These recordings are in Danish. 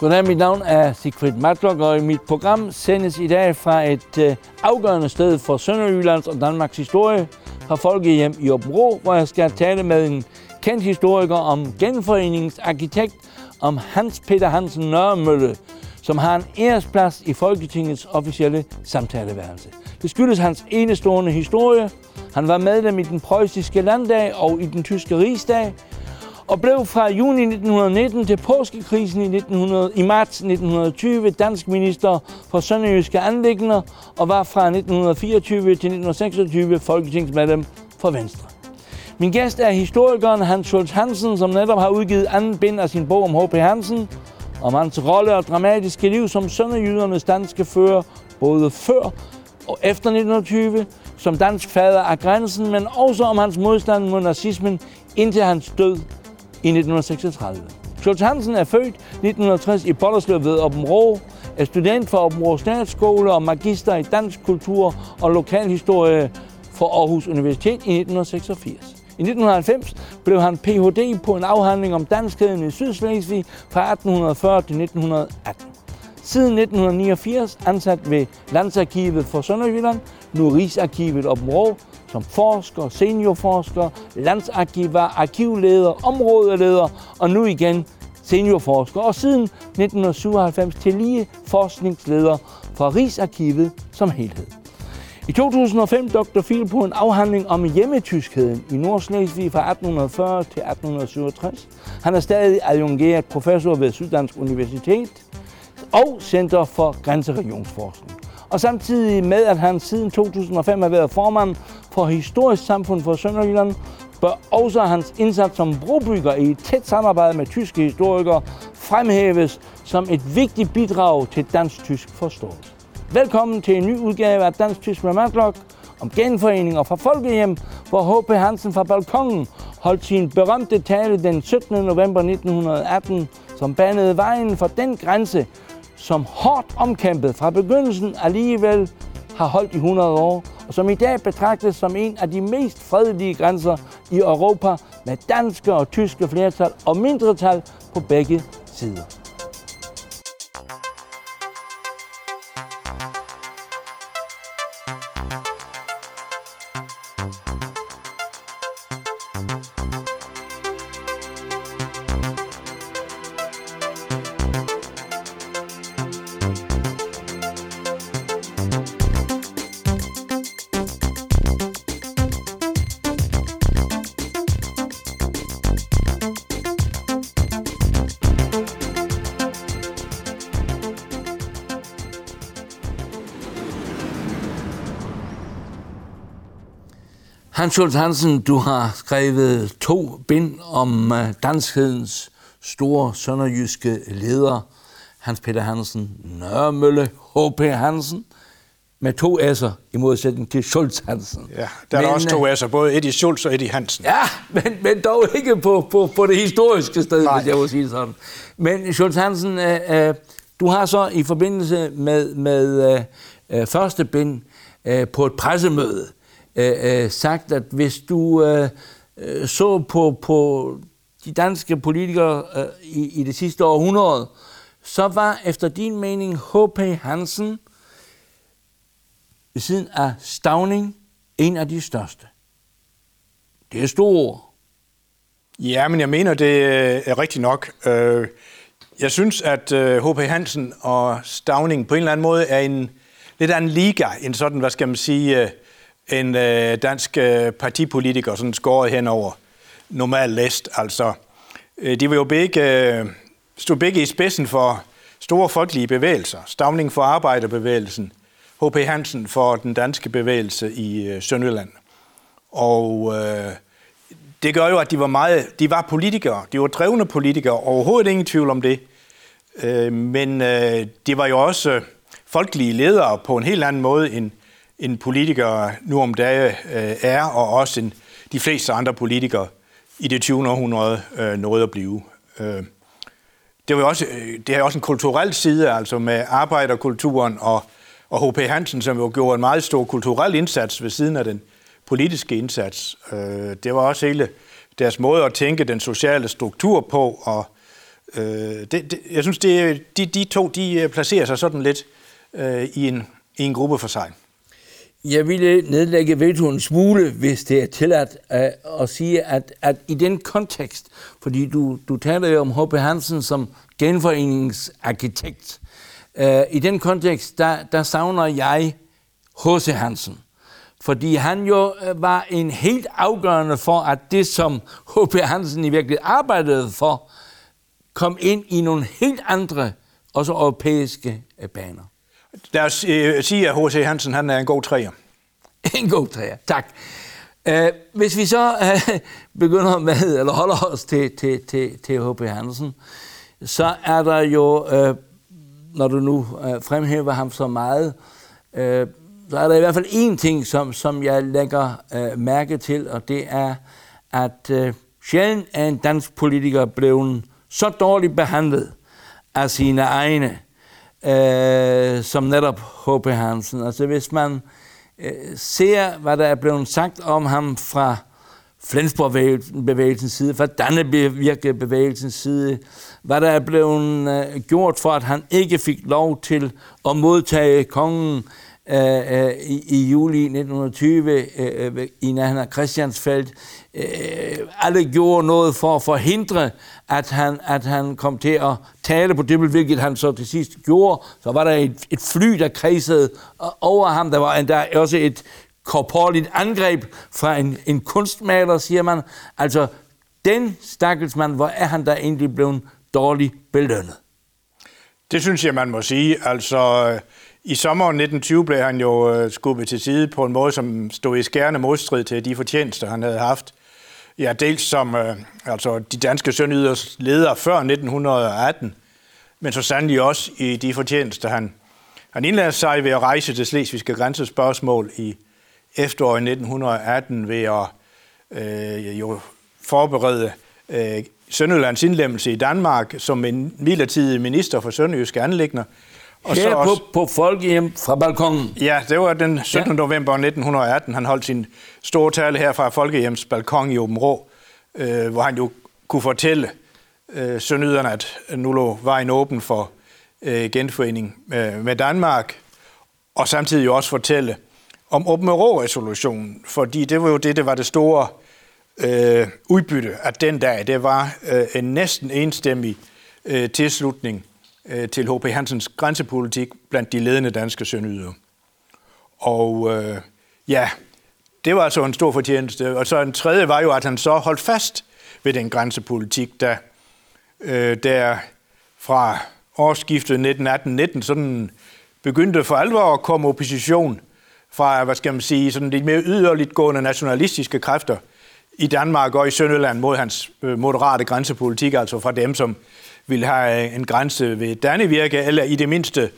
Goddag, mit navn er Sigfrid Matlock, og i mit program sendes i dag fra et øh, afgørende sted for Sønderjyllands og Danmarks historie, fra Folkehjem i Åbro, hvor jeg skal tale med en kendt historiker om genforeningsarkitekt, om Hans Peter Hansen Nørremølle, som har en æresplads i Folketingets officielle samtaleværelse. Det skyldes hans enestående historie. Han var medlem i den preussiske landdag og i den tyske rigsdag, og blev fra juni 1919 til påskekrisen i, 1900, i marts 1920 dansk minister for sønderjyske anlægner og var fra 1924 til 1926 folketingsmedlem for Venstre. Min gæst er historikeren Hans Schultz Hansen, som netop har udgivet anden bind af sin bog om H.P. Hansen, om hans rolle og dramatiske liv som sønderjydernes danske fører, både før og efter 1920, som dansk fader af grænsen, men også om hans modstand mod nazismen indtil hans død i 1936. Schultz Hansen er født 1960 i Bollerslev ved Åbenrå, er student fra Åbenrå Statsskole og magister i dansk kultur og lokalhistorie for Aarhus Universitet i 1986. I 1990 blev han Ph.D. på en afhandling om danskheden i Sydslesvig fra 1840 til 1918. Siden 1989 ansat ved Landsarkivet for Sønderjylland, nu Rigsarkivet Åbenrå, som forsker, seniorforsker, landsarkivar, arkivleder, områdeleder og nu igen seniorforsker. Og siden 1997 til lige forskningsleder for Rigsarkivet som helhed. I 2005 Dr. Phil på en afhandling om hjemmetyskheden i Nordslesvig fra 1840 til 1867. Han er stadig adjungeret professor ved Syddansk Universitet og Center for Grænseregionsforskning. Og samtidig med, at han siden 2005 har været formand for Historisk Samfund for Sønderjylland, bør også hans indsats som brobygger i et tæt samarbejde med tyske historikere fremhæves som et vigtigt bidrag til dansk-tysk forståelse. Velkommen til en ny udgave af Dansk Tysk med Matlock om og fra Folkehjem, hvor H.P. Hansen fra balkongen holdt sin berømte tale den 17. november 1918, som banede vejen for den grænse, som hårdt omkæmpet fra begyndelsen alligevel har holdt i 100 år, og som i dag betragtes som en af de mest fredelige grænser i Europa med danske og tyske flertal og mindretal på begge sider. Hans Schultz Hansen, du har skrevet to bind om øh, danskhedens store sønderjyske leder, Hans Peter Hansen, Nørremølle, H.P. Hansen, med to S'er i modsætning til Schultz Hansen. Ja, der er men, også to øh, S'er, både Eddie Schultz og Eddie Hansen. Ja, men, men dog ikke på, på, på det historiske sted, Nej. hvis jeg må sige sådan. Men Schultz Hansen, øh, øh, du har så i forbindelse med, med øh, første bind øh, på et pressemøde, øh, øh, sagt, at hvis du øh, øh, så på, på de danske politikere øh, i, i det sidste århundrede, så var efter din mening H.P. Hansen ved siden af Stavning en af de største. Det er store Ja, men jeg mener, det øh, er rigtigt nok. Øh, jeg synes, at H.P. Hansen og Stavning på en eller anden måde er en lidt anden liga, en sådan, hvad skal man sige, en øh, dansk øh, partipolitiker, sådan skåret hen over normal læst. Altså, øh, de var jo begge, øh, stod begge i spidsen for store folkelige bevægelser. Stavning for Arbejderbevægelsen, H.P. Hansen for den danske bevægelse i øh, Sønderjylland. Og øh, det gør jo, at de var meget, de var politikere, de var drevne politikere, overhovedet ingen tvivl om det. Øh, men øh, de var jo også folkelige ledere på en helt anden måde end en politiker nu om dagen øh, er, og også en, de fleste andre politikere i det 20. århundrede øh, nåede at blive. Øh, det, var også, øh, det er også en kulturel side, altså med arbejderkulturen og, og H.P. Hansen, som jo gjorde en meget stor kulturel indsats ved siden af den politiske indsats. Øh, det var også hele deres måde at tænke den sociale struktur på, og Øh, det, det, jeg synes, det, de, de to de øh, placerer sig sådan lidt øh, i, en, i en gruppe for sig. Jeg ville nedlægge veto en smule, hvis det er tilladt øh, at sige, at, at i den kontekst, fordi du, du taler jo om H.P. Hansen som genforeningsarkitekt, uh, i den kontekst, der, der savner jeg H.C. Hansen. Fordi han jo øh, var en helt afgørende for, at det, som H.P. Hansen i virkeligheden arbejdede for, kom ind i nogle helt andre, også europæiske baner. Lad os øh, sige, at H.C. Hansen han er en god træer. en god træer, tak. Uh, hvis vi så uh, begynder med, eller holder os til, til, til, til H.P. Hansen, så er der jo, uh, når du nu uh, fremhæver ham så meget, uh, så er der i hvert fald én ting, som, som jeg lægger uh, mærke til, og det er, at uh, sjældent er en dansk politiker blevet så dårligt behandlet af sine egne, øh, som netop H.P. Hansen. Altså hvis man øh, ser, hvad der er blevet sagt om ham fra Flensborg-bevægelsens side, fra Dannevirke-bevægelsens side, hvad der er blevet øh, gjort for, at han ikke fik lov til at modtage kongen øh, øh, i, i juli 1920 øh, øh, i nærheden af Christiansfeld. Øh, alle gjorde noget for at forhindre, at han, at han kom til at tale på det, hvilket han så til sidst gjorde. Så var der et, et fly, der kredsede øh, over ham. Der var endda også et korporligt angreb fra en, en kunstmaler, siger man. Altså, den stakkelsmand, hvor er han der egentlig blevet dårligt belønnet? Det synes jeg, man må sige. Altså, øh, i sommeren 1920 blev han jo øh, skubbet til side på en måde, som stod i skærende modstrid til de fortjenester, han havde haft. Ja, dels som øh, altså de danske sønderjyders leder før 1918, men så sandelig også i de fortjenester, han, han indlærte sig ved at rejse til Slesvigske Grænsespørgsmål i efteråret 1918 ved at øh, jo forberede øh, Sønderjyllands indlemmelse i Danmark som en midlertidig minister for sønderjyske anlægner, og Her så også, på, på Folkehjem fra balkongen. Ja, det var den 17. Ja. november 1918. Han holdt sin store tale her fra Folkehjems balkon i Åben Rå, øh, hvor han jo kunne fortælle øh, sønyderne, at nu lå vejen åben for øh, genforening øh, med Danmark, og samtidig jo også fortælle om Åben Rå-resolutionen, fordi det var jo det, det var det store øh, udbytte af den dag. Det var øh, en næsten enstemmig øh, tilslutning øh, til H.P. Hansens grænsepolitik blandt de ledende danske sønderjyder. Og øh, ja, det var altså en stor fortjeneste. Og så en tredje var jo, at han så holdt fast ved den grænsepolitik, der, øh, der fra årsskiftet 1918-19 sådan begyndte for alvor at komme opposition fra, hvad skal man sige, sådan lidt mere yderligt gående nationalistiske kræfter i Danmark og i Sønderland mod hans øh, moderate grænsepolitik, altså fra dem, som vil have øh, en grænse ved Dannevirke, eller i det mindste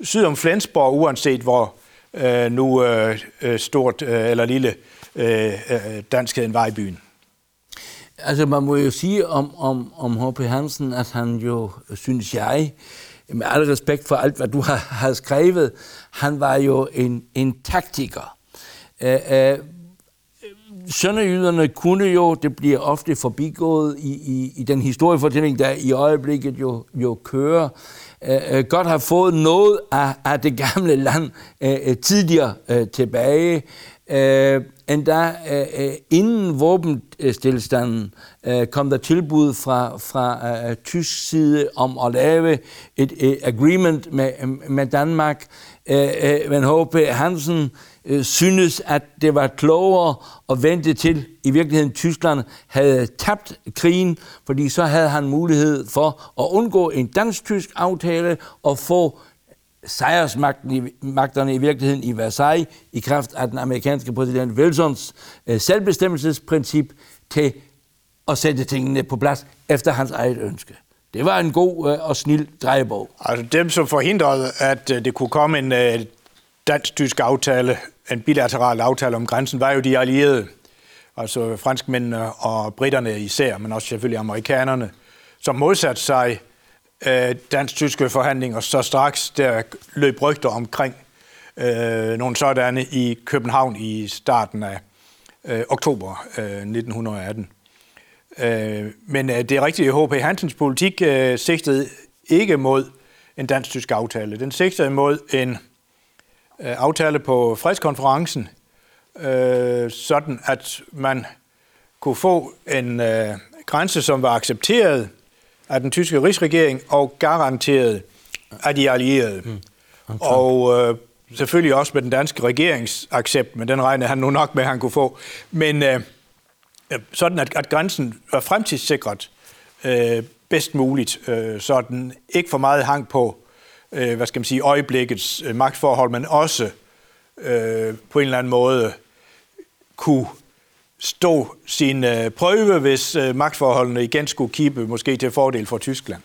syd om Flensborg, uanset hvor øh, nu øh, øh, stort øh, eller lille øh, øh, danskheden var i byen. Altså man må jo sige om, om, om H.P. Hansen, at han jo, synes jeg, med al respekt for alt, hvad du har, har skrevet, han var jo en, en taktiker. Øh, øh, sønderjyderne kunne jo, det bliver ofte forbigået i, i, i den historiefortælling, der i øjeblikket jo, jo kører, øh, øh godt have fået noget af, af det gamle land øh, øh, tidligere øh, tilbage. Øh, endda øh, øh, inden våbenstillstanden øh, kom der tilbud fra, fra øh, tysk side om at lave et, et agreement med, med Danmark. Øh, øh, men H.P. Hansen øh, synes, at det var klogere at vente til, i virkeligheden Tyskland havde tabt krigen, fordi så havde han mulighed for at undgå en dansk-tysk aftale og få sejrsmagterne i virkeligheden i Versailles i kraft af den amerikanske præsident Wilsons øh, selvbestemmelsesprincip til at sætte tingene på plads efter hans eget ønske. Det var en god øh, og snil drejebog. Altså dem, som forhindrede, at øh, det kunne komme en øh, dansk-tysk aftale, en bilateral aftale om grænsen, var jo de allierede, altså franskmændene og britterne især, men også selvfølgelig amerikanerne, som modsatte sig øh, dansk-tyske forhandlinger, så straks der løb rygter omkring øh, nogle sådanne i København i starten af øh, oktober øh, 1918. Øh, men øh, det er rigtigt, at H.P. Hansens politik øh, sigtede ikke mod en dansk-tysk aftale. Den sigtede mod en aftale på fredskonferencen, øh, sådan at man kunne få en øh, grænse, som var accepteret af den tyske rigsregering og garanteret af de allierede. Mm. Okay. Og øh, selvfølgelig også med den danske regerings accept, men den regnede han nu nok med, at han kunne få. Men øh, sådan, at, at grænsen var fremtidssikret øh, bedst muligt, øh, så den ikke for meget hang på, øh, hvad skal man sige, øjeblikkets øh, magtforhold, men også øh, på en eller anden måde kunne stå sin øh, prøve, hvis øh, magtforholdene igen skulle kippe måske til fordel for Tyskland.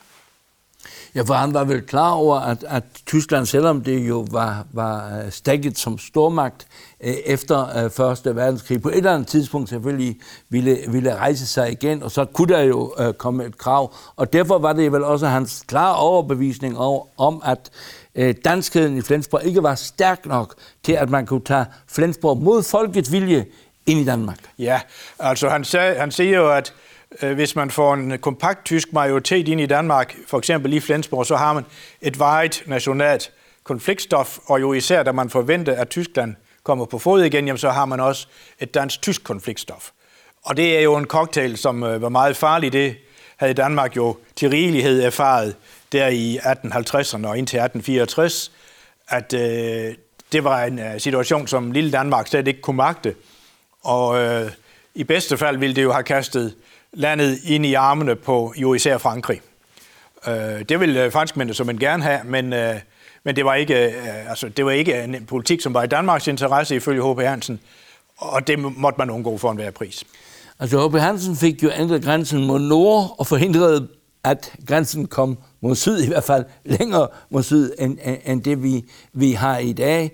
Ja, for han var vel klar over, at, at Tyskland, selvom det jo var, var øh, stakket som stormagt øh, efter øh, Første Verdenskrig, på et eller andet tidspunkt selvfølgelig ville, ville rejse sig igen, og så kunne der jo øh, komme et krav. Og derfor var det vel også hans klare overbevisning over, om, at øh, danskheden i Flensborg ikke var stærk nok til, at man kunne tage Flensborg mod folkets vilje ind i Danmark. Ja, altså han, sag, han siger jo, at Øh, hvis man får en kompakt tysk majoritet ind i Danmark, for eksempel i Flensborg, så har man et vejet nationalt konfliktstof, og jo især da man forventer, at Tyskland kommer på fod igen, jamen, så har man også et dansk-tysk konfliktstof. Og det er jo en cocktail, som øh, var meget farlig. Det havde Danmark jo til rigelighed erfaret der i 1850'erne og indtil 1864, at øh, det var en uh, situation, som lille Danmark slet ikke kunne magte. Og øh, i bedste fald ville det jo have kastet landet ind i armene på jo især Frankrig. Øh, det ville øh, franskmændene som en gerne have, men, øh, men det, var ikke, øh, altså, det var ikke en politik, som var i Danmarks interesse ifølge H.P. Hansen, og det måtte man undgå for enhver pris. Altså H.P. Hansen fik jo ændret grænsen mod nord og forhindrede, at grænsen kom mod syd, i hvert fald længere mod syd, end, end det vi, vi har i dag.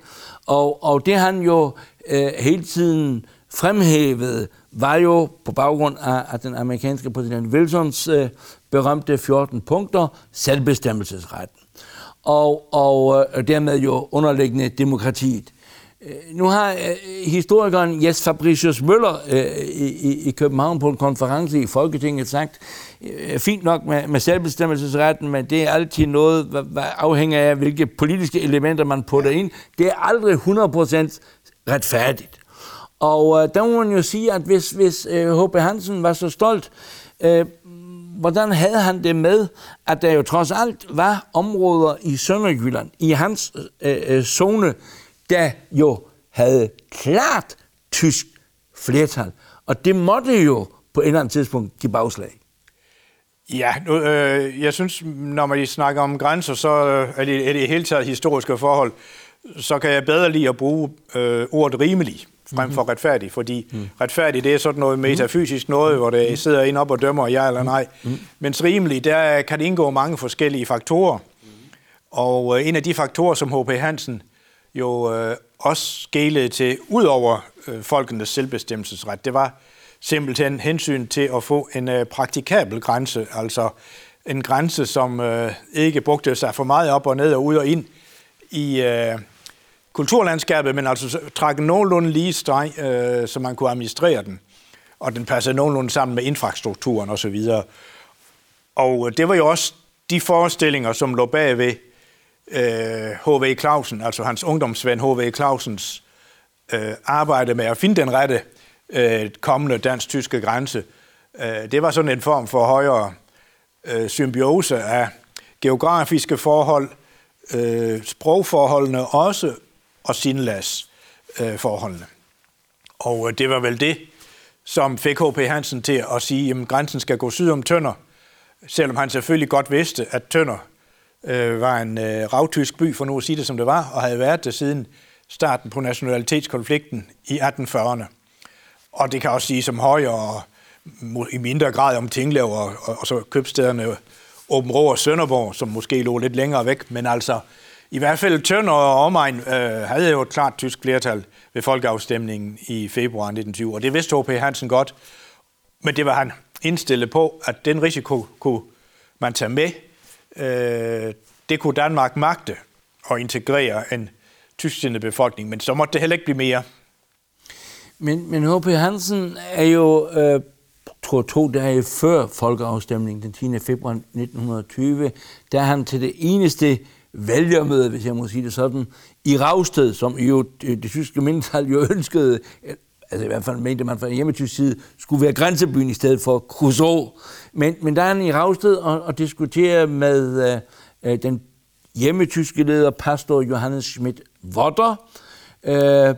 Og, og det han jo øh, hele tiden fremhævede, var jo på baggrund af, af den amerikanske præsident Wilsons øh, berømte 14 punkter, selvbestemmelsesretten. Og, og øh, dermed jo underliggende demokratiet. Øh, nu har øh, historikeren Jes Fabricius Møller øh, i, i København på en konference i Folketinget sagt, øh, fint nok med, med selvbestemmelsesretten, men det er altid noget, hvad, hvad afhænger af, hvilke politiske elementer man putter ind. Det er aldrig 100% retfærdigt. Og øh, der må man jo sige, at hvis, hvis øh, Hansen var så stolt, øh, hvordan havde han det med, at der jo trods alt var områder i Sønderjylland, i hans øh, øh, zone, der jo havde klart tysk flertal. Og det måtte jo på et eller andet tidspunkt give bagslag. Ja, nu, øh, jeg synes, når man snakker om grænser, så øh, er det, er det hele taget historiske forhold, så kan jeg bedre lide at bruge øh, ordet rimelig frem for mhm. retfærdig, fordi mm. retfærdig, det er sådan noget metafysisk noget, hvor det sidder ind op og dømmer ja eller nej. Mm. Mens rimelig, der kan det indgå mange forskellige faktorer. Og øh, en af de faktorer, som H.P. Hansen jo øh, også skælede til, ud over øh, folkenes selvbestemmelsesret, det var simpelthen hensyn til at få en øh, praktikabel grænse, altså en grænse, som øh, ikke brugte sig for meget op og ned og ud og ind i, øh, kulturlandskabet, men altså trække nogenlunde lige streg, øh, så man kunne administrere den. Og den passede nogenlunde sammen med infrastrukturen osv. Og, og øh, det var jo også de forestillinger, som lå bagved H.V. øh, H.V. Clausen, altså hans ungdomsven H.V. Clausens øh, arbejde med at finde den rette øh, kommende dansk-tyske grænse. Øh, det var sådan en form for højere øh, symbiose af geografiske forhold, øh, sprogforholdene også, og Sinlas øh, forholdene. Og øh, det var vel det, som fik H.P. Hansen til at sige, at grænsen skal gå syd om Tønder, selvom han selvfølgelig godt vidste, at Tønder øh, var en øh, ravtysk by, for nu at sige det som det var, og havde været det siden starten på nationalitetskonflikten i 1840'erne. Og det kan også sige som højere og i mindre grad om Tinglev og, og, og så købstederne Åben Rå og Sønderborg, som måske lå lidt længere væk, men altså i hvert fald Tønder og omegn øh, havde jo et klart tysk flertal ved folkeafstemningen i februar 1920, og det vidste H.P. Hansen godt, men det var han indstillet på, at den risiko kunne man tage med. Øh, det kunne Danmark magte at integrere en tysksindet befolkning, men så måtte det heller ikke blive mere. Men, men H.P. Hansen er jo øh, tror to dage før folkeafstemningen, den 10. februar 1920, der er han til det eneste vælgermøde, hvis jeg må sige det sådan, i Ravsted, som jo øh, det, tyske mindretal jo ønskede, øh, altså i hvert fald mente man fra hjemmetysk side, skulle være grænsebyen i stedet for Crusoe. Men, men der er han i Ravsted og, og diskuterer med øh, øh den hjemmetyske leder, pastor Johannes Schmidt Wotter. Øh,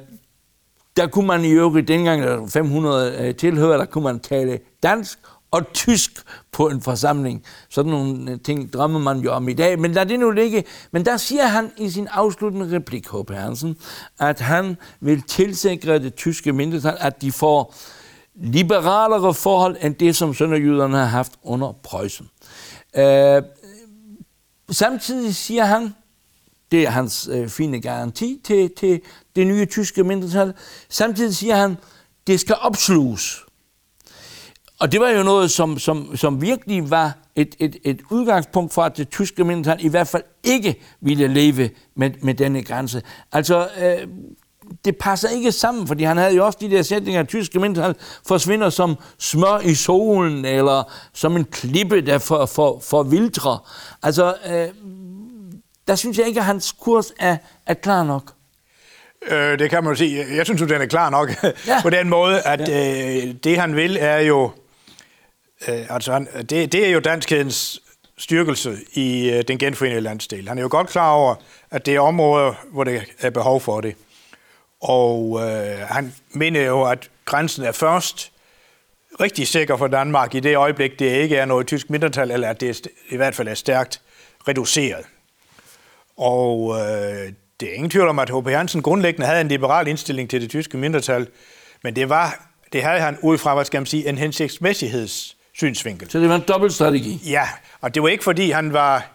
der kunne man i øvrigt dengang, der 500 øh, tilhører, der kunne man tale dansk og tysk på en forsamling. Sådan nogle øh, ting drømmer man jo om i dag, men lad det nu ligge. Men der siger han i sin afsluttende replik, H.P. Hansen, at han vil tilsikre det tyske mindretal, at de får liberalere forhold end det, som sønderjyderne har haft under Preussen. Øh, samtidig siger han, det er hans øh, fine garanti til, til det nye tyske mindretal. Samtidig siger han, det skal opsluges. Og det var jo noget, som, som, som virkelig var et, et, et udgangspunkt for, at det tyske mindretal i hvert fald ikke ville leve med, med denne grænse. Altså, øh, det passer ikke sammen, fordi han havde jo også de der sætninger, at tyske mindretal forsvinder som smør i solen, eller som en klippe, der for, for, for vildre. Altså, øh, der synes jeg ikke, at hans kurs er, er klar nok. Øh, det kan man jo sige. Jeg synes jo, den er klar nok ja. på den måde, at ja. øh, det han vil er jo, øh, altså han, det, det er jo danskhedens styrkelse i øh, den genforenede landsdel. Han er jo godt klar over, at det er områder, hvor det er behov for det. Og øh, han mener jo, at grænsen er først rigtig sikker for Danmark i det øjeblik, det ikke er noget tysk mindretal, eller at det i hvert fald er stærkt reduceret. Og øh, det er ingen tvivl om, at H.P. Hansen grundlæggende havde en liberal indstilling til det tyske mindretal, men det var det havde han ud fra, hvad skal man sige, en hensigtsmæssigheds hensigtsmæssighedssynsvinkel. Så det var en dobbeltstrategi? Ja, og det var ikke fordi, han var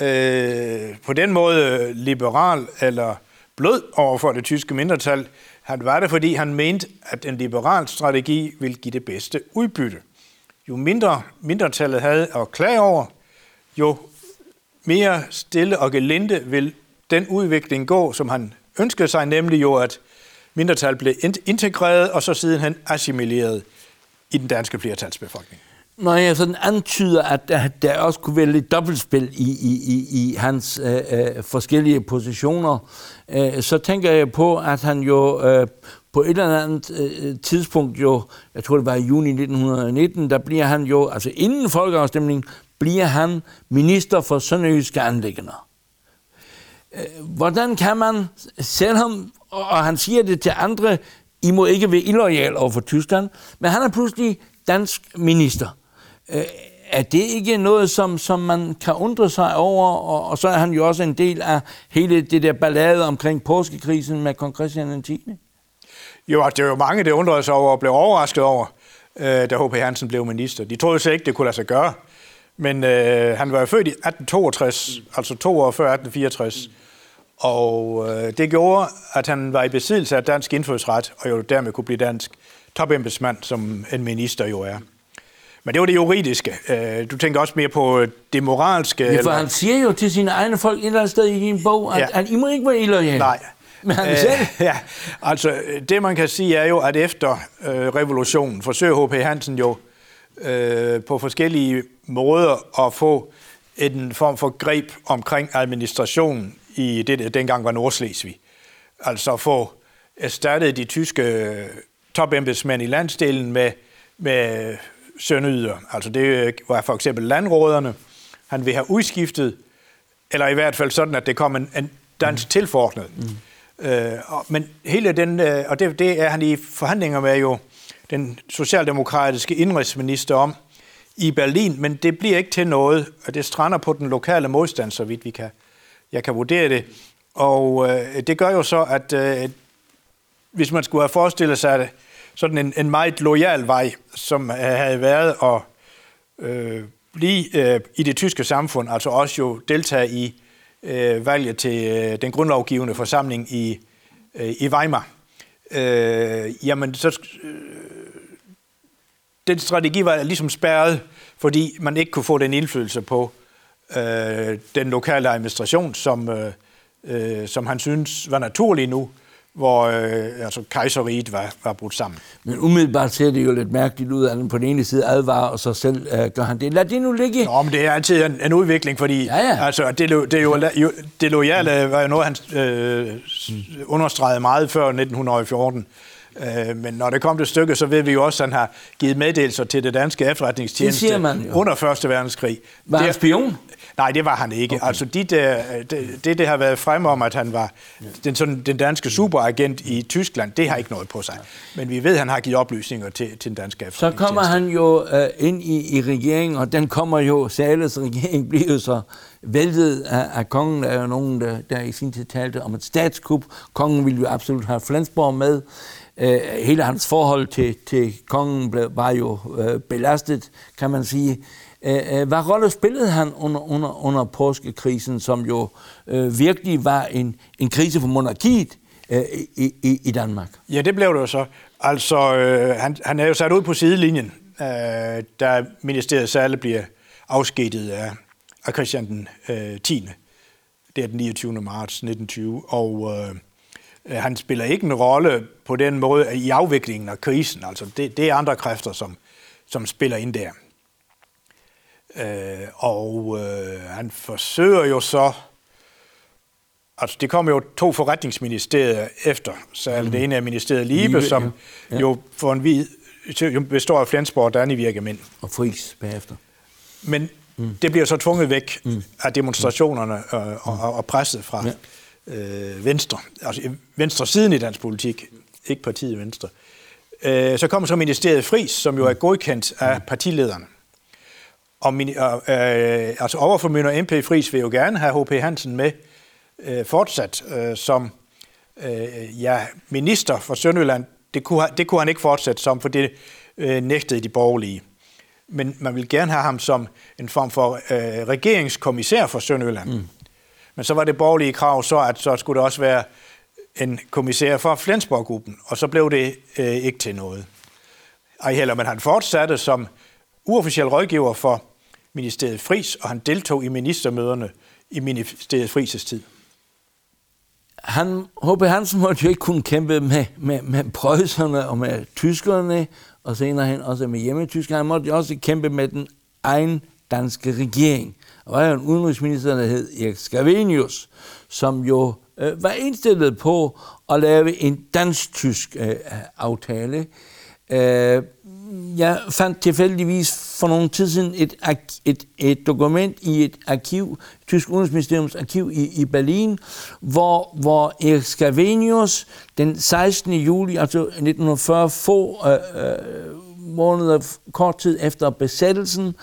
øh, på den måde liberal eller blød over for det tyske mindretal. Han var det, fordi han mente, at en liberal strategi ville give det bedste udbytte. Jo mindre mindretallet havde at klage over, jo mere stille og gelinde vil den udvikling gå, som han ønskede sig, nemlig jo, at mindretal blev integreret og så sidenhen assimileret i den danske flertalsbefolkning. Når jeg sådan antyder, at der, der også kunne være lidt dobbeltspil i, i, i, i hans øh, øh, forskellige positioner, øh, så tænker jeg på, at han jo øh, på et eller andet øh, tidspunkt jo, jeg tror det var i juni 1919, der bliver han jo, altså inden folkeafstemningen, bliver han minister for sønderjyske anlæggender. Øh, hvordan kan man, selvom, og han siger det til andre, I må ikke være illoyal over for Tyskland, men han er pludselig dansk minister. Øh, er det ikke noget, som, som man kan undre sig over? Og, og så er han jo også en del af hele det der ballade omkring påskekrisen med kong Christian 10. Jo, altså, det er jo mange, der undrede sig over og blev overrasket over, øh, da H.P. Hansen blev minister. De troede så ikke, det kunne lade sig gøre. Men øh, han var jo født i 1862, mm. altså to år før 1864. Mm. Og øh, det gjorde, at han var i besiddelse af dansk indfødsret, og jo dermed kunne blive dansk topembedsmand, som en minister jo er. Men det var det juridiske. Øh, du tænker også mere på det moralske. Ja, for eller... han siger jo til sine egne folk et eller andet sted i en bog, at, ja. at I må ikke være illoyale. Nej. Men han øh, selv? Ja, altså det man kan sige er jo, at efter øh, revolutionen forsøger H.P. Hansen jo øh, på forskellige måder at få en form for greb omkring administrationen i det, der dengang var Nordslesvig. Altså få erstattet de tyske topembedsmænd i landsdelen med, med sønøder. Altså det var for eksempel landråderne. Han vil have udskiftet, eller i hvert fald sådan, at det kom en, en dansk mm. tilforordnet. Mm. Øh, men hele den, øh, og det, det er han i forhandlinger med jo den socialdemokratiske indrigsminister om i Berlin, men det bliver ikke til noget, og det strander på den lokale modstand, så vidt vi kan, jeg kan vurdere det. Og øh, det gør jo så, at øh, hvis man skulle have forestillet sig sådan en, en meget lojal vej, som øh, havde været at øh, blive øh, i det tyske samfund, altså også jo deltage i øh, valget til øh, den grundlovgivende forsamling i, øh, i Weimar, øh, jamen så øh, den strategi var ligesom spærret, fordi man ikke kunne få den indflydelse på øh, den lokale administration, som, øh, øh, som han synes var naturlig nu, hvor øh, altså, kejseriet var, var brudt sammen. Men umiddelbart ser det jo lidt mærkeligt ud, at han på den ene side advarer, og så selv øh, gør han det. Lad det nu ligge. Nå, men det er altid en, en udvikling, fordi ja, ja. Altså, det, det, jo, jo, det lojale var jo noget, han øh, understregede meget før 1914. Øh, men når det kom til stykket, så ved vi jo også, at han har givet meddelelser til det danske efterretningstjeneste under 1. verdenskrig. Var han spion? Nej, det var han ikke. Okay. Altså de der, det, det, det har været frem om, at han var den, sådan, den danske superagent i Tyskland, det har ikke noget på sig. Men vi ved, at han har givet oplysninger til, til den danske Så kommer han jo uh, ind i, i regeringen, og den kommer jo, Sales regering bliver jo så væltet af, af kongen. Der er jo nogen, der, der i sin tid talte om et statskup. Kongen ville jo absolut have Flensborg med. Uh, hele hans forhold til, til kongen blev, var jo uh, belastet, kan man sige. Øh, øh, hvad rolle spillede han under, under, under påskekrisen, som jo øh, virkelig var en, en krise for monarkiet øh, i, i, i Danmark? Ja, det blev det jo så. Altså, øh, han, han er jo sat ud på sidelinjen, øh, da ministeriet særligt bliver afskedet af, af Christian den øh, 10. Det er den 29. marts 1920, og øh, øh, han spiller ikke en rolle på den måde i afviklingen af krisen. Altså, det, det er andre kræfter, som, som spiller ind der. Øh, og øh, han forsøger jo så, altså det kommer jo to forretningsministerier efter, så mm. det ene er ministeriet Libe, Libe som ja. Ja. jo for en vid, jo består af Flensborg og Danny Virkemænd. Og Friis bagefter. Men mm. det bliver så tvunget væk mm. af demonstrationerne øh, og, og presset fra ja. øh, Venstre, altså Venstre siden i dansk politik, ikke partiet Venstre. Øh, så kommer så ministeriet Fris, som jo er godkendt af partilederne. Og min, øh, øh, altså overformynder MP Fris vil jo gerne have H.P. Hansen med øh, fortsat øh, som øh, ja, minister for Sønderjylland. Det kunne, det kunne han ikke fortsætte som, for det øh, nægtede de borgerlige. Men man vil gerne have ham som en form for øh, regeringskommissær for Sønderjylland. Mm. Men så var det borgerlige krav så, at så skulle der også være en kommissær for Flensborg-gruppen, og så blev det øh, ikke til noget. Ej heller, men han fortsatte som uofficiel rådgiver for ministeriet Fris, og han deltog i ministermøderne i ministeriet Frises tid. Han, H.P. Hansen måtte jo ikke kunne kæmpe med, med, med prøjserne og med tyskerne, og senere hen også med hjemmetyskerne. Han måtte jo også kæmpe med den egen danske regering. Og var jo en udenrigsminister, der hed Erik Scavenius, som jo øh, var indstillet på at lave en dansk-tysk øh, aftale. Øh, jeg fandt tilfældigvis for nogle tid siden et, et, et dokument i et arkiv, Tysk Udenrigsministeriums arkiv i, i Berlin, hvor, hvor Erik Scavenius den 16. juli, altså 1940, få øh, øh, måneder kort tid efter besættelsen,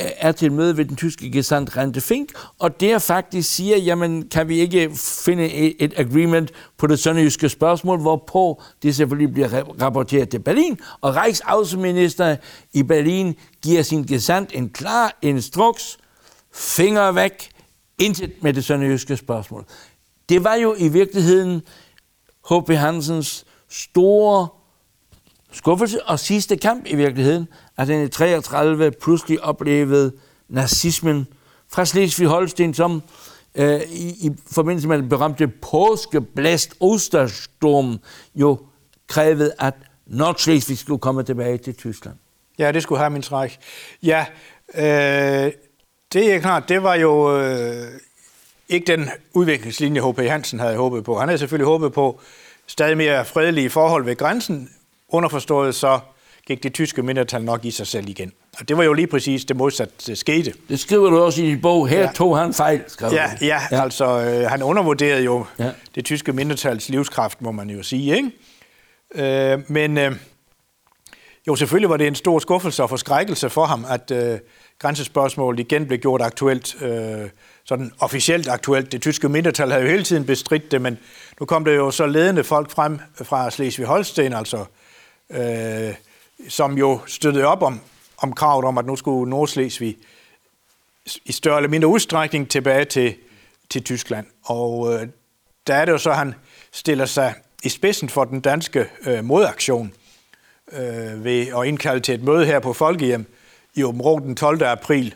Øh, er til møde ved den tyske gesandt Rente Fink, og der faktisk siger, jamen kan vi ikke finde et agreement på det sønderjyske spørgsmål, hvorpå det selvfølgelig bliver rapporteret til Berlin, og Reichsaußenminister i Berlin giver sin gesandt en klar instruks, finger væk, intet med det sønderjyske spørgsmål. Det var jo i virkeligheden H.P. Hansens store skuffelse og sidste kamp i virkeligheden, at han i 33 pludselig oplevede nazismen fra Slesvig-Holsten, som øh, i, i forbindelse med den berømte påskeblæst Osterstorm jo krævede, at Nordslesvig skulle komme tilbage til Tyskland. Ja, det skulle have min træk. Ja, øh, det er klart, det var jo øh, ikke den udviklingslinje, H.P. Hansen havde håbet på. Han havde selvfølgelig håbet på stadig mere fredelige forhold ved grænsen, Underforstået så gik det tyske mindretal nok i sig selv igen. Og det var jo lige præcis det modsatte skete. Det skriver du også i din bog. Her ja. tog han fejl, skrev ja, ja, ja, altså øh, han undervurderede jo ja. det tyske mindretals livskraft, må man jo sige. Ikke? Øh, men øh, jo, selvfølgelig var det en stor skuffelse og forskrækkelse for ham, at øh, grænsespørgsmålet igen blev gjort aktuelt, øh, sådan officielt aktuelt. Det tyske mindretal havde jo hele tiden bestridt det, men nu kom der jo så ledende folk frem fra Slesvig-Holsten, altså øh, som jo støttede op om, om kravet om, at nu skulle Nordslesvig i større eller mindre udstrækning tilbage til, til Tyskland. Og øh, der er det jo så, at han stiller sig i spidsen for den danske øh, modaktion øh, ved at indkalde til et møde her på Folkehjem i Åben den 12. april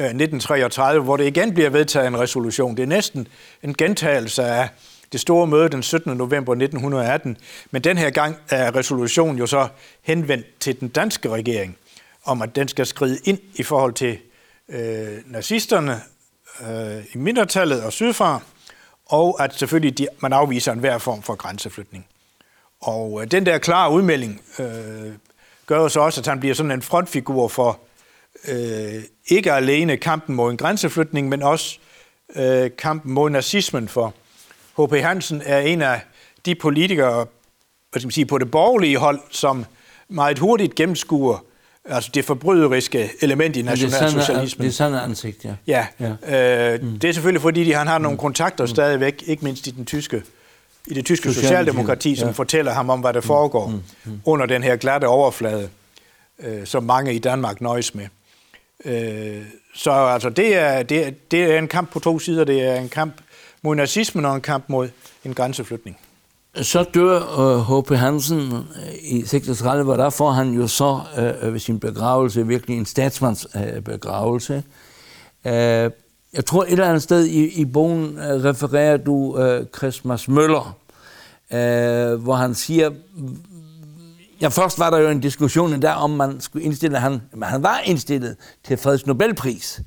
øh, 1933, hvor det igen bliver vedtaget en resolution. Det er næsten en gentagelse af det store møde den 17. november 1918. Men den her gang er resolutionen jo så henvendt til den danske regering, om at den skal skride ind i forhold til øh, nazisterne øh, i mindretallet og sydfra, og at selvfølgelig de, man afviser enhver form for grænseflytning. Og øh, den der klare udmelding øh, gør jo så også, at han bliver sådan en frontfigur for øh, ikke alene kampen mod en grænseflytning, men også øh, kampen mod nazismen. For H.P. Hansen er en af de politikere hvad skal man sige, på det borgerlige hold, som meget hurtigt gennemskuer altså det forbryderiske element i nationalsocialismen. Det er sådan ansigt, ja. Ja, ja. Øh, mm. det er selvfølgelig fordi, de, han har nogle mm. kontakter mm. stadigvæk, ikke mindst i den tyske i det tyske socialdemokrati, som ja. fortæller ham om, hvad der foregår mm. Mm. Mm. under den her glatte overflade, øh, som mange i Danmark nøjes med. Øh, så altså, det er, det, det er en kamp på to sider. Det er en kamp mod nazismen og en kamp mod en grænseflytning. Så dør øh, H.P. Hansen øh, i 36, og der får han jo så øh, øh, ved sin begravelse virkelig en statsmands øh, begravelse. Øh, jeg tror et eller andet sted i, i bogen øh, refererer du øh, Christmas Møller, øh, hvor han siger, Ja, først var der jo en diskussion der, om man skulle indstille, han, han var indstillet til Freds Nobelpris.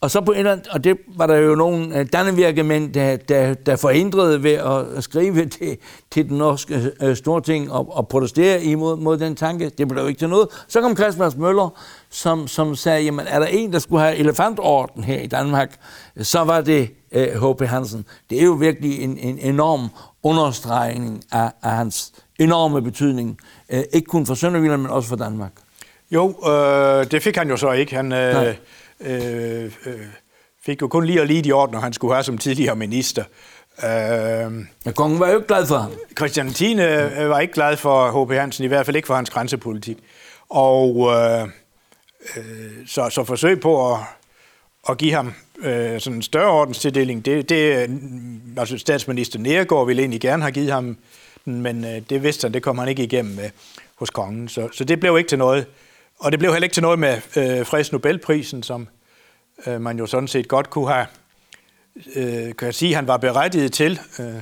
Og så på et eller andet, og det var der jo nogle uh, dannevirkemænd, der, der, der forhindrede ved at skrive til, til den norske uh, storting og, og protestere imod mod den tanke. Det blev jo ikke til noget. Så kom Christmas Møller, som, som sagde, jamen er der en, der skulle have elefantorden her i Danmark, så var det H.P. Uh, Hansen. Det er jo virkelig en, en enorm understregning af, af hans enorme betydning, øh, ikke kun for Sønderjylland, men også for Danmark. Jo, øh, det fik han jo så ikke. Han øh, øh, øh, fik jo kun lige og lige de ord, når han skulle have som tidligere minister. Øh, ja, kongen var jo ikke glad for ham. Christian 10. Øh, var ikke glad for H.P. Hansen, i hvert fald ikke for hans grænsepolitik. Og øh, øh, så, så forsøg på at, at give ham øh, sådan en større ordenstildeling, det, det altså statsminister Nergård ville egentlig gerne have givet ham men øh, det vidste han, det kom han ikke igennem med hos kongen. Så, så det blev ikke til noget. Og det blev heller ikke til noget med øh, Freds Nobelprisen, som øh, man jo sådan set godt kunne have, øh, kan jeg sige, han var berettiget til. Øh,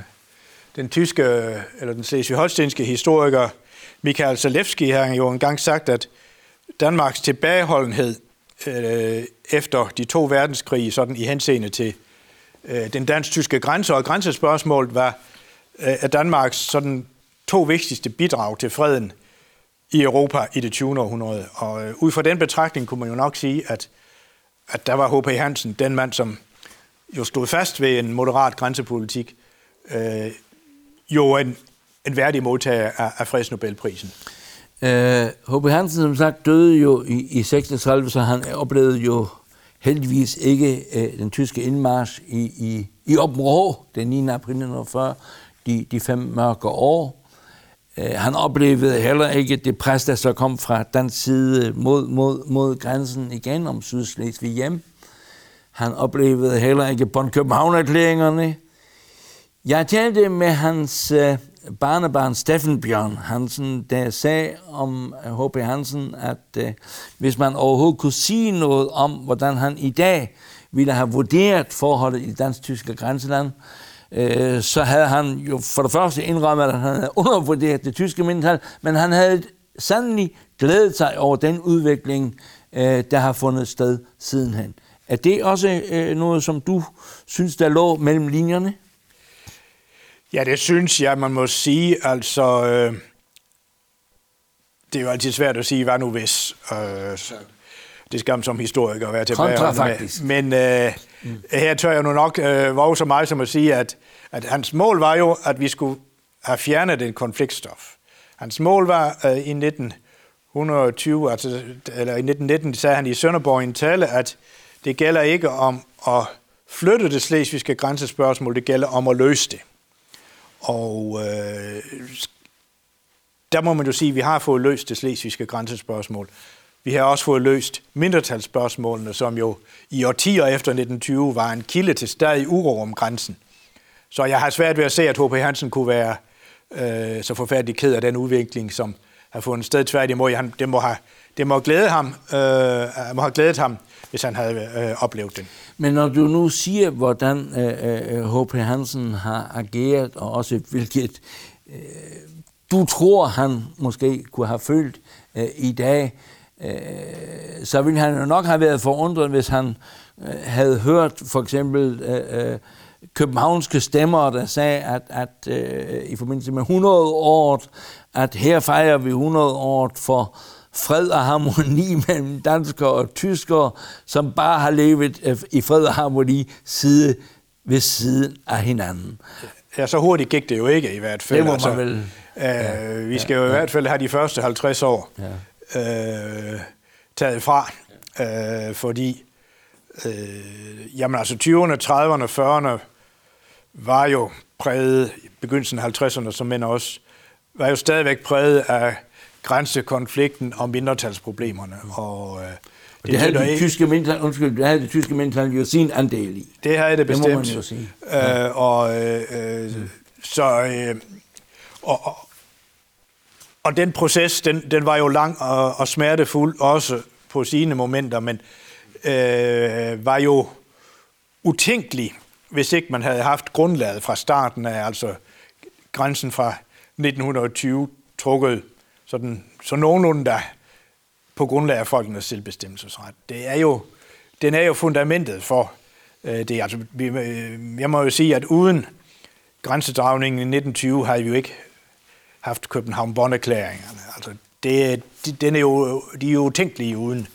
den tyske, øh, eller den slesvig-holstenske historiker Michael Zalewski har jo engang sagt, at Danmarks tilbageholdenhed øh, efter de to verdenskrige, sådan i henseende til øh, den dansk-tyske grænse og grænsespørgsmålet, var af øh, Danmarks sådan to vigtigste bidrag til freden i Europa i det 20. århundrede. Og øh, ud fra den betragtning kunne man jo nok sige, at, at der var H.P. Hansen, den mand, som jo stod fast ved en moderat grænsepolitik, øh, jo en, en værdig modtager af, af fredsnobelprisen. H.P. Øh, uh, Hansen, som sagt, døde jo i, i 36, så han oplevede jo heldigvis ikke uh, den tyske indmarsch i, i, i Åben den 9. april 1940, de, de fem mørke år. Øh, han oplevede heller ikke det pres, der så kom fra den side mod, mod, mod grænsen igen om Sydslesvig hjem. Han oplevede heller ikke Bonn København-erklæringerne. Jeg talte med hans øh, barnebarn Steffen Bjørn Hansen, der sagde om øh, H.P. Hansen, at øh, hvis man overhovedet kunne sige noget om, hvordan han i dag ville have vurderet forholdet i dansk-tyske grænseland, øh, så havde han jo for det første indrømmet, at han havde undervurderet det tyske mindretal, men han havde sandelig glædet sig over den udvikling, øh, der har fundet sted sidenhen. Er det også øh, noget, som du synes, der lå mellem linjerne? Ja, det synes jeg, man må sige. Altså, øh, det er jo altid svært at sige, hvad nu hvis. Øh, det skal man som historiker være tilbage Kontra, faktisk. med. Men øh, mm. her tør jeg nu nok øh, våge så meget som at sige, at, at hans mål var jo, at vi skulle have fjernet den konfliktstof. Hans mål var øh, i 1920, altså, eller i 1919, sagde han i Sønderborg i en tale, at det gælder ikke om at flytte det slesvigske grænsespørgsmål, det gælder om at løse det. Og øh, der må man jo sige, at vi har fået løst det slesvigske grænsespørgsmål. Vi har også fået løst mindretalsspørgsmålene, som jo i årtier efter 1920 var en kilde til stadig uro om grænsen. Så jeg har svært ved at se, at H.P. Hansen kunne være øh, så forfærdelig ked af den udvikling, som har fundet sted tværtimod. Han, det, må have, det må glæde ham, øh, må have glædet ham, hvis han havde øh, oplevet den. Men når du nu siger, hvordan H.P. Øh, øh Hansen har ageret, og også hvilket øh, du tror, han måske kunne have følt øh, i dag, øh, så ville han jo nok have været forundret, hvis han øh, havde hørt for eksempel øh, øh, københavnske stemmer, der sagde, at, at øh, i forbindelse med 100 år, at her fejrer vi 100 år for fred og harmoni mellem danskere og tyskere, som bare har levet øh, i fred og harmoni side ved side af hinanden. Ja, så hurtigt gik det jo ikke i hvert fald. Det må altså, man vel. Øh, ja, vi skal ja, jo i hvert fald have de første 50 år ja. Øh, taget fra, øh, fordi øh, jamen altså 20'erne, 30'erne, 40'erne var jo præget, i begyndelsen af 50'erne som mænd også, var jo stadigvæk præget af grænsekonflikten og mindretalsproblemerne. Og, øh, det, det havde det tyske mindretal, undskyld, det havde det tyske mindretal jo sin andel i. Det havde det bestemt. Det må man jo sige. Øh, og, øh, øh, så, øh, og, og, og den proces, den, den var jo lang og, og smertefuld, også på sine momenter, men øh, var jo utænkelig, hvis ikke man havde haft grundlaget fra starten af, altså grænsen fra 1920 trukket sådan, så nogenlunde der på grundlag af folkenes selvbestemmelsesret. Det er jo, den er jo fundamentet for øh, det. Altså, vi, øh, jeg må jo sige, at uden grænsedragningen i 1920 havde vi jo ikke haft København-Bonn-erklæringerne. Altså, det, de, den er jo, de er jo utænkelige uden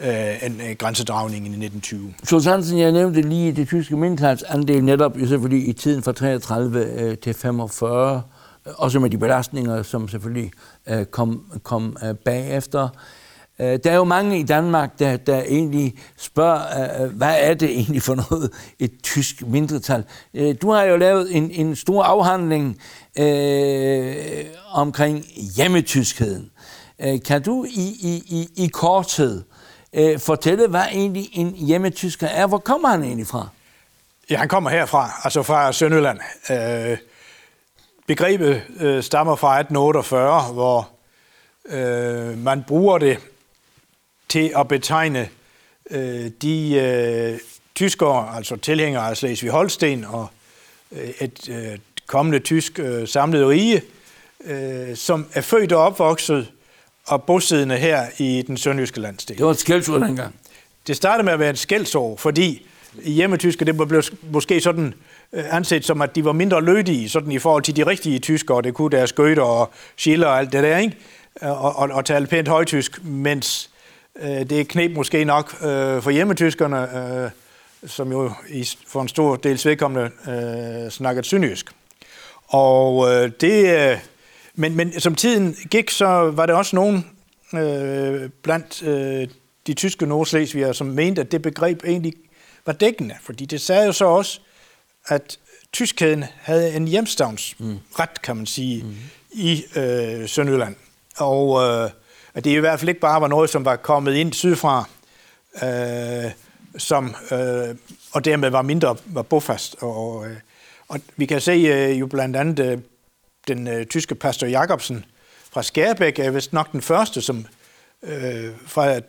øh, en en grænsedragning i 1920. Sultansen, jeg nævnte lige det tyske mindretalsandel netop, jo selvfølgelig i tiden fra 33 øh, til 45, øh, også med de belastninger, som selvfølgelig øh, kom, kom øh, bagefter. Øh, der er jo mange i Danmark, der, der egentlig spørger, øh, øh, hvad er det egentlig for noget, et tysk mindretal? Du har jo lavet en, en stor afhandling øh, omkring hjemmetyskheden. Kan du i, i, i, i korthed øh, fortælle, hvad egentlig en hjemmetysker er? Hvor kommer han egentlig fra? Ja, han kommer herfra, altså fra Sønderland. Øh, begrebet øh, stammer fra 1848, hvor øh, man bruger det til at betegne øh, de øh, tyskere, altså tilhængere af Slesvig-Holsten og øh, et øh, kommende tysk øh, samlet rige, øh, som er født og opvokset og bosiddende her i den sønderjyske landsdel. Det var et skældsord dengang. Det startede med at være et skældsord, fordi hjemmetysker, det blev måske sådan øh, anset som, at de var mindre lødige sådan i forhold til de rigtige tyskere. Det kunne deres gøter og schiller og alt det der, ikke? Og, og, og tale pænt højtysk, mens øh, det knep måske nok øh, for hjemmetyskerne, øh, som jo i, for en stor del vedkommende øh, snakkede sønderjysk. Og øh, det... Øh, men, men som tiden gik, så var det også nogen øh, blandt øh, de tyske nordslesvigere, som mente, at det begreb egentlig var dækkende, fordi det sagde jo så også, at tyskheden havde en hjemstavnsret, kan man sige, mm. i øh, Sønderjylland. Og øh, at det i hvert fald ikke bare var noget, som var kommet ind sydfra, øh, som, øh, og dermed var mindre var bofast. Og, øh, og vi kan se øh, jo blandt andet øh, den øh, tyske pastor Jacobsen fra Skærbæk er vist nok den første, som øh, fra,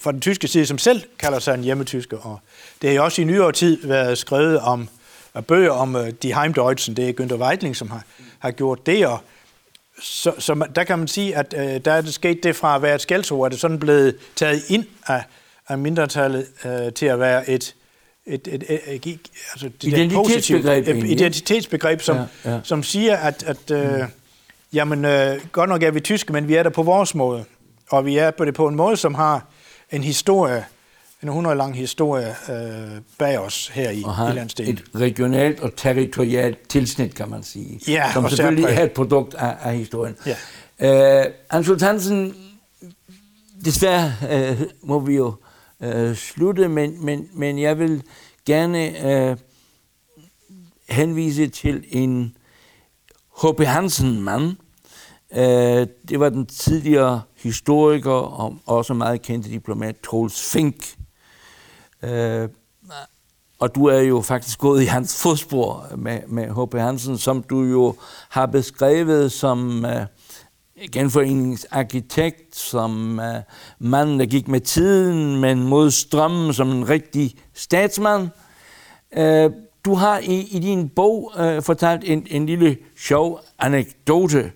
fra den tyske side, som selv kalder sig en hjemmetysker. Og det har jo også i nyere tid været skrevet om bøger om uh, Heimdeutschen. Det er Günther Weidling, som har, har gjort det. Og så, så der kan man sige, at uh, der er det sket det fra at være et skældsord, at det sådan blevet taget ind af, af mindretallet uh, til at være et, et, et, et, et, altså det identitetsbegreb, et identitetsbegreb som, ja, ja. som siger, at, at mm. jamen, uh, godt nok er vi tyske, men vi er der på vores måde. Og vi er på det på en måde, som har en historie, en 100 lang historie øh, bag os her i, og i landsdelen. et regionalt og territorialt tilsnit, kan man sige. Ja, som selvfølgelig er et produkt af, af historien. Ja. Øh, Ansel Hansen, desværre øh, må vi jo øh, slutte, men, men, men jeg vil gerne øh, henvise til en H.P. Hansen-mand, Øh, det var den tidligere historiker og også meget kendte diplomat Troels Fink. Øh, og du er jo faktisk gået i hans fodspor med, med H.P. Hansen, som du jo har beskrevet som øh, genforeningsarkitekt, som øh, mand, der gik med tiden, men mod strømmen som en rigtig statsmand. Øh, du har i, i din bog øh, fortalt en, en lille sjov anekdote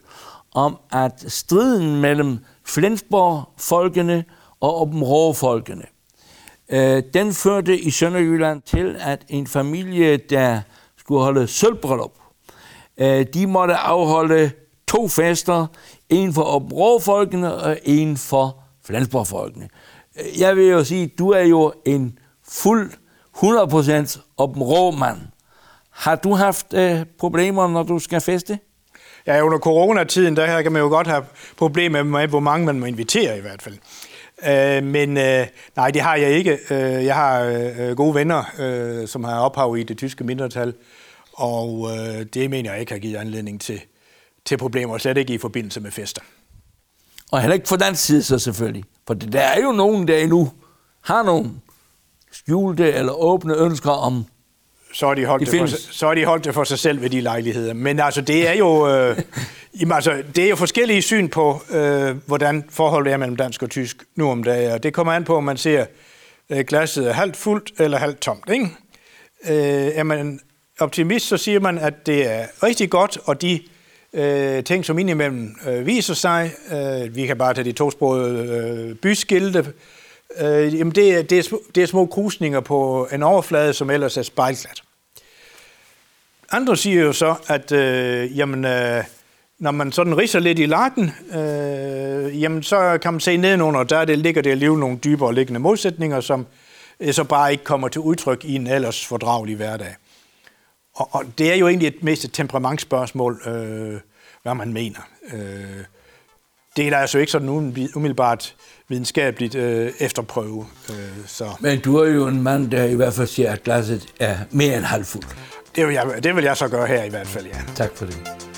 om, at striden mellem Flensborg-folkene og Åben øh, den førte i Sønderjylland til, at en familie, der skulle holde sølvbrøllup, øh, de måtte afholde to fester, en for Åben og en for Flensborg-folkene. Øh, jeg vil jo sige, du er jo en fuld 100% Åben mand. Har du haft øh, problemer, når du skal feste? Ja, under coronatiden, der kan man jo godt have problemer med, hvor mange man må invitere i hvert fald. Øh, men øh, nej, det har jeg ikke. Øh, jeg har øh, gode venner, øh, som har ophav i det tyske mindretal, og øh, det mener jeg ikke har givet anledning til, til problemer, slet ikke i forbindelse med fester. Og heller ikke for den side så selvfølgelig. For der er jo nogen, der endnu har nogle skjulte eller åbne ønsker om så er, de holdt de det for, så er de holdt det for sig selv ved de lejligheder. Men altså, det er jo, øh, jamen, altså, det er jo forskellige syn på, øh, hvordan forholdet er mellem dansk og tysk nu om dagen. Og det kommer an på, om man ser øh, glasset er halvt fuldt eller halvt tomt. Ikke? Øh, er man optimist, så siger man, at det er rigtig godt, og de øh, ting, som indimellem øh, viser sig, øh, vi kan bare tage de tosprogede øh, byskilte, Øh, jamen det, er, det, er, det er små krusninger på en overflade, som ellers er spejlglat. Andre siger jo så, at øh, jamen, øh, når man sådan riser lidt i lakken, øh, jamen så kan man se nedenunder, der det, ligger det alligevel nogle dybere liggende modsætninger, som øh, så bare ikke kommer til udtryk i en ellers fordragelig hverdag. Og, og det er jo egentlig et mest et temperamentsspørgsmål, øh, hvad man mener. Øh, det er der altså ikke sådan umiddelbart videnskabeligt øh, efterprøve. Øh, så. Men du er jo en mand, der i hvert fald siger, at glasset er mere end halvfuldt. Det vil, jeg, det vil jeg så gøre her i hvert fald, ja. Tak for det.